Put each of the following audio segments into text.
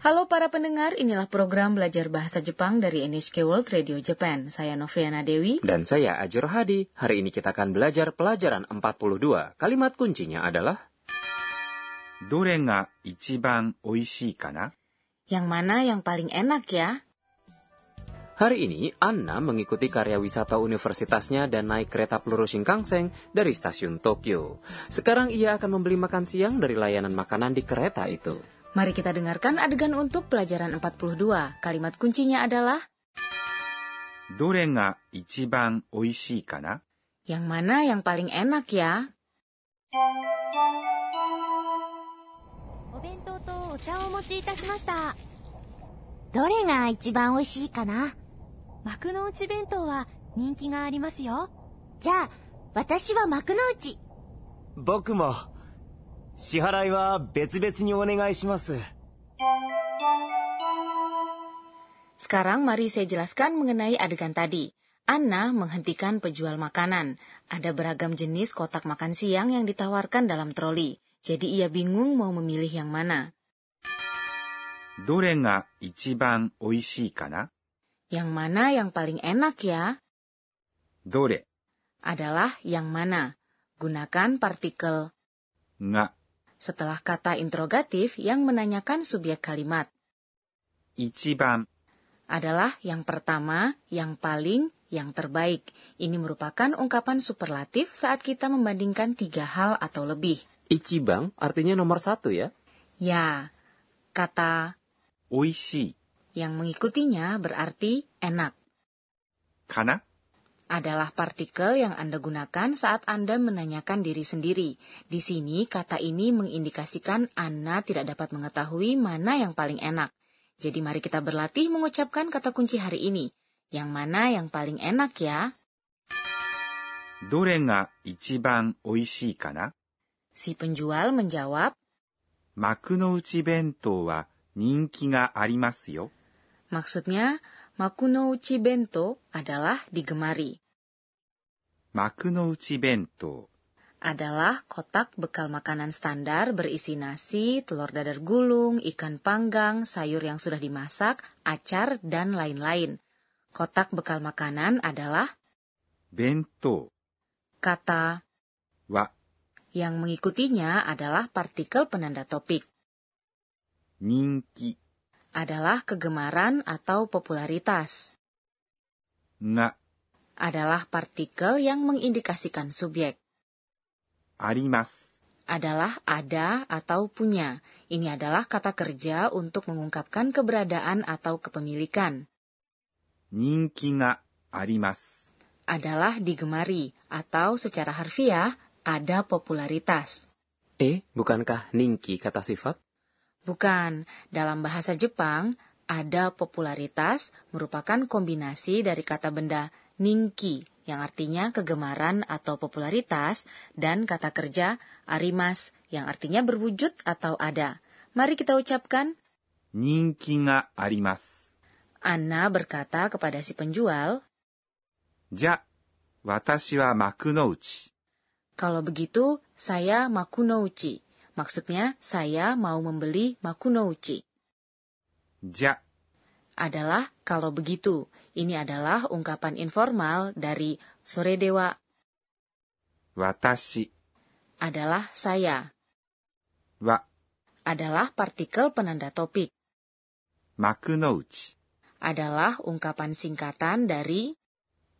Halo para pendengar, inilah program belajar bahasa Jepang dari NHK World Radio Japan. Saya Noviana Dewi. Dan saya Ajur Hadi. Hari ini kita akan belajar pelajaran 42. Kalimat kuncinya adalah... Dore ga ichiban oishii kana? Yang mana yang paling enak ya? Hari ini, Anna mengikuti karya wisata universitasnya dan naik kereta peluru Shinkansen dari stasiun Tokyo. Sekarang ia akan membeli makan siang dari layanan makanan di kereta itu. Mari kita dengarkan adegan untuk pelajaran 42. Kalimat kuncinya adalah どれが一番美味しいかな yang mana yang paling enak ya? お弁当とお茶をお持ちいたしましたどれが一番美味しいかな幕の内弁当は人気がありますよじゃあ私は幕の内僕も 支払いは別々にお願いします Sekarang mari saya jelaskan mengenai adegan tadi. Anna menghentikan penjual makanan. Ada beragam jenis kotak makan siang yang ditawarkan dalam troli. Jadi ia bingung mau memilih yang mana. どれが一番美味しいかな Yang mana yang paling enak ya? どれ Adalah yang mana. Gunakan partikel が setelah kata interrogatif yang menanyakan subjek kalimat. Ichiban adalah yang pertama, yang paling, yang terbaik. Ini merupakan ungkapan superlatif saat kita membandingkan tiga hal atau lebih. Ichiban artinya nomor satu ya? Ya, kata oishi yang mengikutinya berarti enak. Kana Adalah partikel yang Anda gunakan saat Anda menanyakan diri sendiri. Di sini kata ini mengindikasikan Anda tidak dapat mengetahui mana yang paling enak. Jadi mari kita berlatih mengucapkan kata kunci hari ini. Yang mana yang paling enak ya? どれが一番美味しいかな Si penjual menjawab, 幕の内弁当は人気がありますよ。 maksudnya makunouchi bento adalah digemari. Makunouchi Bento adalah kotak bekal makanan standar berisi nasi, telur dadar gulung, ikan panggang, sayur yang sudah dimasak, acar, dan lain-lain. Kotak bekal makanan adalah bento. Kata wa yang mengikutinya adalah partikel penanda topik. Ninki adalah kegemaran atau popularitas. Nga adalah partikel yang mengindikasikan subjek. Arimas adalah ada atau punya. Ini adalah kata kerja untuk mengungkapkan keberadaan atau kepemilikan. Ninki ga arimas adalah digemari atau secara harfiah ada popularitas. Eh, bukankah ninki kata sifat? Bukan. Dalam bahasa Jepang, ada popularitas merupakan kombinasi dari kata benda ningki yang artinya kegemaran atau popularitas dan kata kerja arimas yang artinya berwujud atau ada. Mari kita ucapkan ninki ga arimasu. Anna berkata kepada si penjual, "Ja, watashi wa makunouchi." Kalau begitu, saya makunouchi. Maksudnya, saya mau membeli makunouchi ja. Adalah kalau begitu. Ini adalah ungkapan informal dari sore dewa. Watashi adalah saya. Wa adalah partikel penanda topik. Makunouchi adalah ungkapan singkatan dari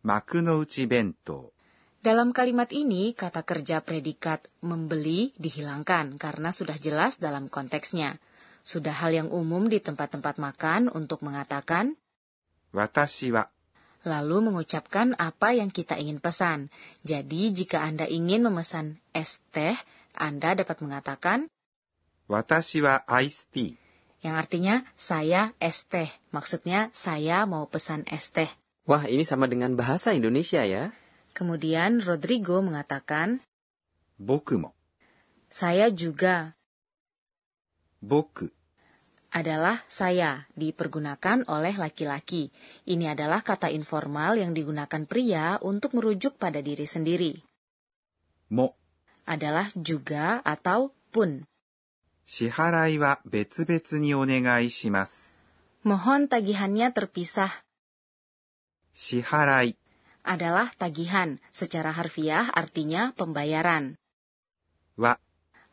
Makunouchi bento. Dalam kalimat ini, kata kerja predikat membeli dihilangkan karena sudah jelas dalam konteksnya sudah hal yang umum di tempat-tempat makan untuk mengatakan Watashi wa. Lalu mengucapkan apa yang kita ingin pesan. Jadi jika Anda ingin memesan es teh, Anda dapat mengatakan Watashi wa ice tea. Yang artinya saya es teh. Maksudnya saya mau pesan es teh. Wah, ini sama dengan bahasa Indonesia ya. Kemudian Rodrigo mengatakan Boku mo. Saya juga. Boku adalah saya, dipergunakan oleh laki-laki. Ini adalah kata informal yang digunakan pria untuk merujuk pada diri sendiri. Mo adalah juga atau pun. Shiharai wa betsu-betsu ni onegai shimasu. Mohon tagihannya terpisah. Shiharai adalah tagihan, secara harfiah artinya pembayaran. Wa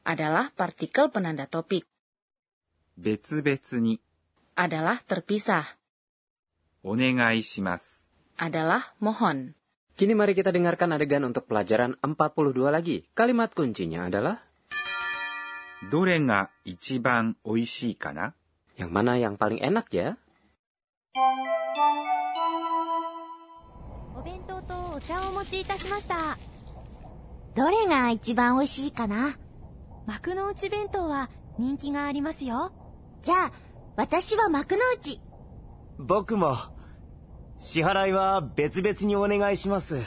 adalah partikel penanda topik. 別々に Adalah terpisah. お願いします。 Adalah mohon. Kini mari kita dengarkan adegan untuk pelajaran 42 lagi. Kalimat kuncinya adalah どれが一番美味しいかな yang mana yang paling enak ya? お弁当とお茶をお持ちいたしました。どれが一番美味しいかな幕の内弁当は人気がありますよ。 じゃあ、私は幕の内。僕も。支払いは別々にお願いします。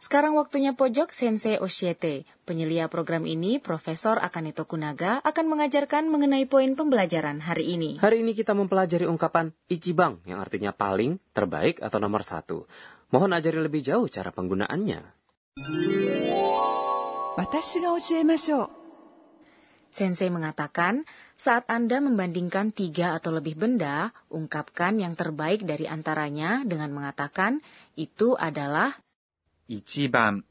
Sekarang waktunya pojok Sensei Oshiete. Penyelia program ini, Profesor Akane Tokunaga, akan mengajarkan mengenai poin pembelajaran hari ini. Hari ini kita mempelajari ungkapan ichibang yang artinya paling, terbaik, atau nomor satu. Mohon ajari lebih jauh cara penggunaannya. 私が教えましょう Sensei mengatakan, saat Anda membandingkan tiga atau lebih benda, ungkapkan yang terbaik dari antaranya dengan mengatakan itu adalah Ichiban.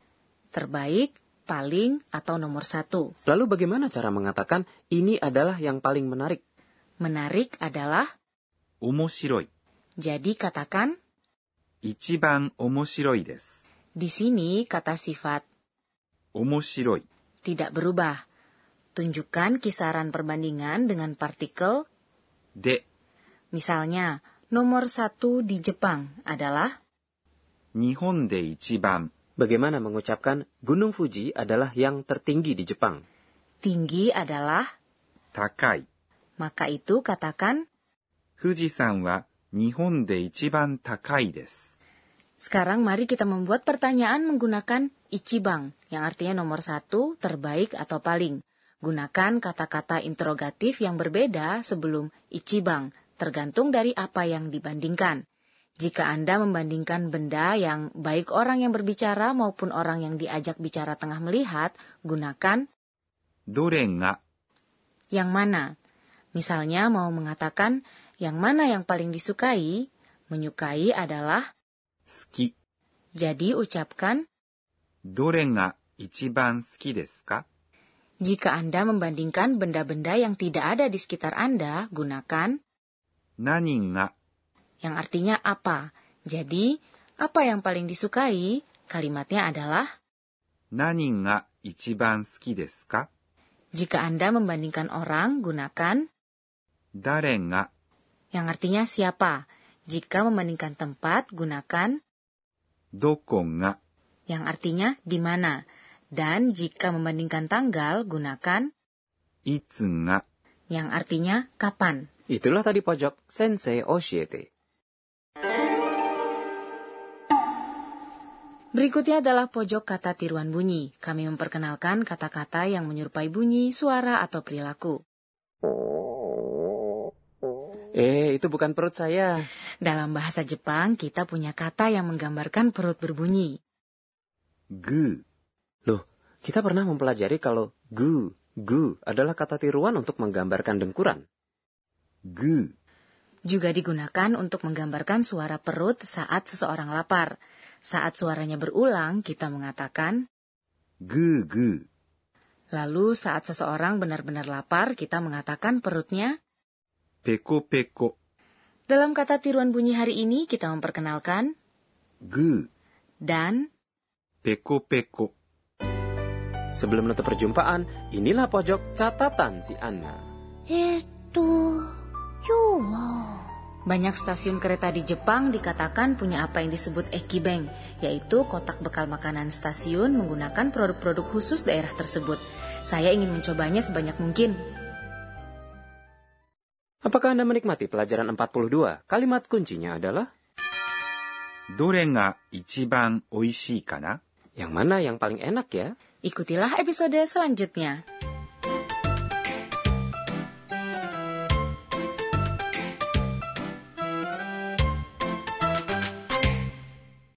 Terbaik, paling, atau nomor satu. Lalu bagaimana cara mengatakan ini adalah yang paling menarik? Menarik adalah omoshiroi. Jadi katakan Ichiban omoshiroi desu. Di sini kata sifat omoshiroi tidak berubah Tunjukkan kisaran perbandingan dengan partikel D. Misalnya, nomor satu di Jepang adalah Nihon de ichiban. Bagaimana mengucapkan Gunung Fuji adalah yang tertinggi di Jepang? Tinggi adalah takai. Maka itu katakan Fujisan wa Nihon de ichiban takai desu. Sekarang mari kita membuat pertanyaan menggunakan ichibang, yang artinya nomor satu, terbaik, atau paling. Gunakan kata-kata interrogatif yang berbeda sebelum ichibang, tergantung dari apa yang dibandingkan. Jika Anda membandingkan benda yang baik orang yang berbicara maupun orang yang diajak bicara tengah melihat, gunakan dorenga. Yang mana? Misalnya mau mengatakan yang mana yang paling disukai, menyukai adalah suki. Jadi ucapkan dorenga ichiban suki desu ka? Jika Anda membandingkan benda-benda yang tidak ada di sekitar Anda, gunakan 何が yang artinya apa. Jadi, apa yang paling disukai? Kalimatnya adalah 何が一番好きですか jika Anda membandingkan orang, gunakan 誰が yang artinya siapa. Jika membandingkan tempat, gunakan どこが yang artinya di mana. Dan jika membandingkan tanggal, gunakan itsuga yang artinya kapan. Itulah tadi pojok Sensei Oshiete. Berikutnya adalah pojok kata tiruan bunyi. Kami memperkenalkan kata-kata yang menyerupai bunyi, suara, atau perilaku. Eh, itu bukan perut saya. Dalam bahasa Jepang, kita punya kata yang menggambarkan perut berbunyi. Gu. Loh, kita pernah mempelajari kalau gu, gu adalah kata tiruan untuk menggambarkan dengkuran. Gu. Juga digunakan untuk menggambarkan suara perut saat seseorang lapar. Saat suaranya berulang, kita mengatakan gu gu. Lalu saat seseorang benar-benar lapar, kita mengatakan perutnya peko peko. Dalam kata tiruan bunyi hari ini kita memperkenalkan gu dan peko peko. Sebelum menutup perjumpaan, inilah pojok catatan si Anna. えーっと、今日は、 Banyak stasiun kereta di Jepang dikatakan punya apa yang disebut ekibeng, yaitu kotak bekal makanan stasiun menggunakan produk-produk khusus daerah tersebut. Saya ingin mencobanya sebanyak mungkin. Apakah Anda menikmati pelajaran 42? Kalimat kuncinya adalah どれが一番美味しいかな yang mana yang paling enak ya? Ikutilah episode selanjutnya.